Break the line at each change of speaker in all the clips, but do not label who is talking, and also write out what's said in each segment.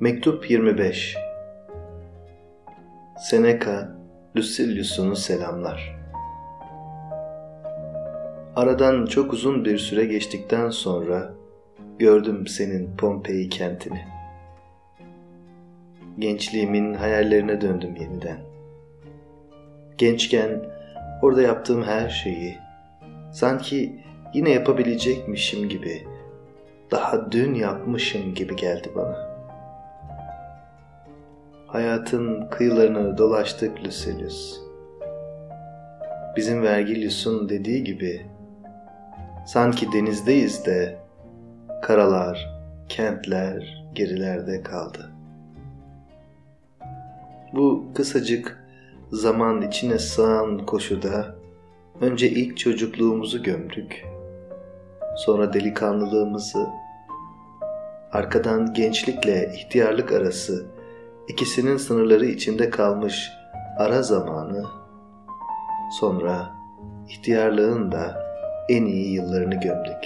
Mektup 25 Seneca, Lucilius'unu selamlar. Aradan çok uzun bir süre geçtikten sonra gördüm senin Pompei kentini. Gençliğimin hayallerine döndüm yeniden. Gençken orada yaptığım her şeyi sanki yine yapabilecekmişim gibi, daha dün yapmışım gibi geldi bana.'' Hayatın kıyılarını dolaştık Lucilius. Bizim Vergilius'un dediği gibi sanki denizdeyiz de karalar, kentler gerilerde kaldı. Bu kısacık zaman içine sığan koşuda önce ilk çocukluğumuzu gömdük. Sonra delikanlılığımızı, arkadan gençlikle ihtiyarlık arası ikisinin sınırları içinde kalmış ara zamanı, sonra ihtiyarlığın da en iyi yıllarını gömdük.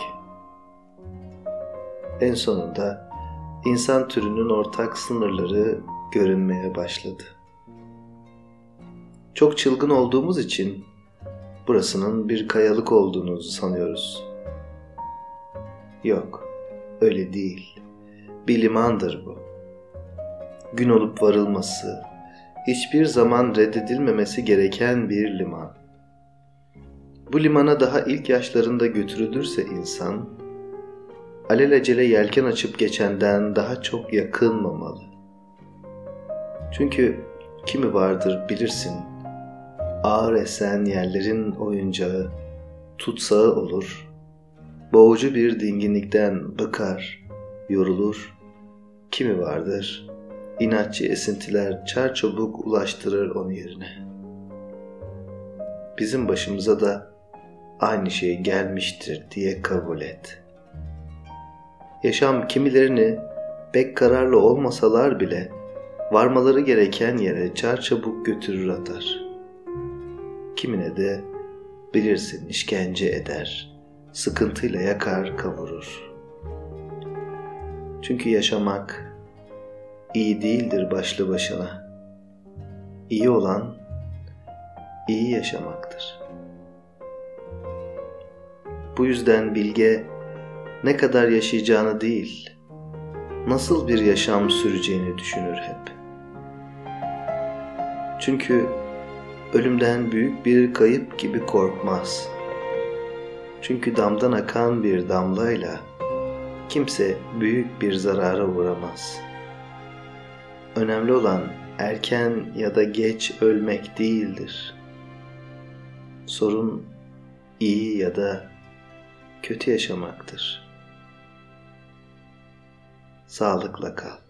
En sonunda insan türünün ortak sınırları görünmeye başladı. Çok çılgın olduğumuz için burasının bir kayalık olduğunu sanıyoruz. Yok, öyle değil. Bir limandır bu gün olup varılması, hiçbir zaman reddedilmemesi gereken bir liman. Bu limana daha ilk yaşlarında götürülürse insan, alelacele yelken açıp geçenden daha çok yakınmamalı. Çünkü kimi vardır bilirsin, ağır esen yerlerin oyuncağı, tutsağı olur, boğucu bir dinginlikten bıkar, yorulur, kimi vardır, inatçı esintiler çarçabuk ulaştırır onu yerine. Bizim başımıza da aynı şey gelmiştir diye kabul et. Yaşam kimilerini pek kararlı olmasalar bile varmaları gereken yere çarçabuk götürür atar. Kimine de bilirsin işkence eder, sıkıntıyla yakar kavurur. Çünkü yaşamak iyi değildir başlı başına. İyi olan iyi yaşamaktır. Bu yüzden bilge ne kadar yaşayacağını değil, nasıl bir yaşam süreceğini düşünür hep. Çünkü ölümden büyük bir kayıp gibi korkmaz. Çünkü damdan akan bir damlayla kimse büyük bir zarara uğramaz.'' Önemli olan erken ya da geç ölmek değildir. Sorun iyi ya da kötü yaşamaktır. Sağlıkla kal.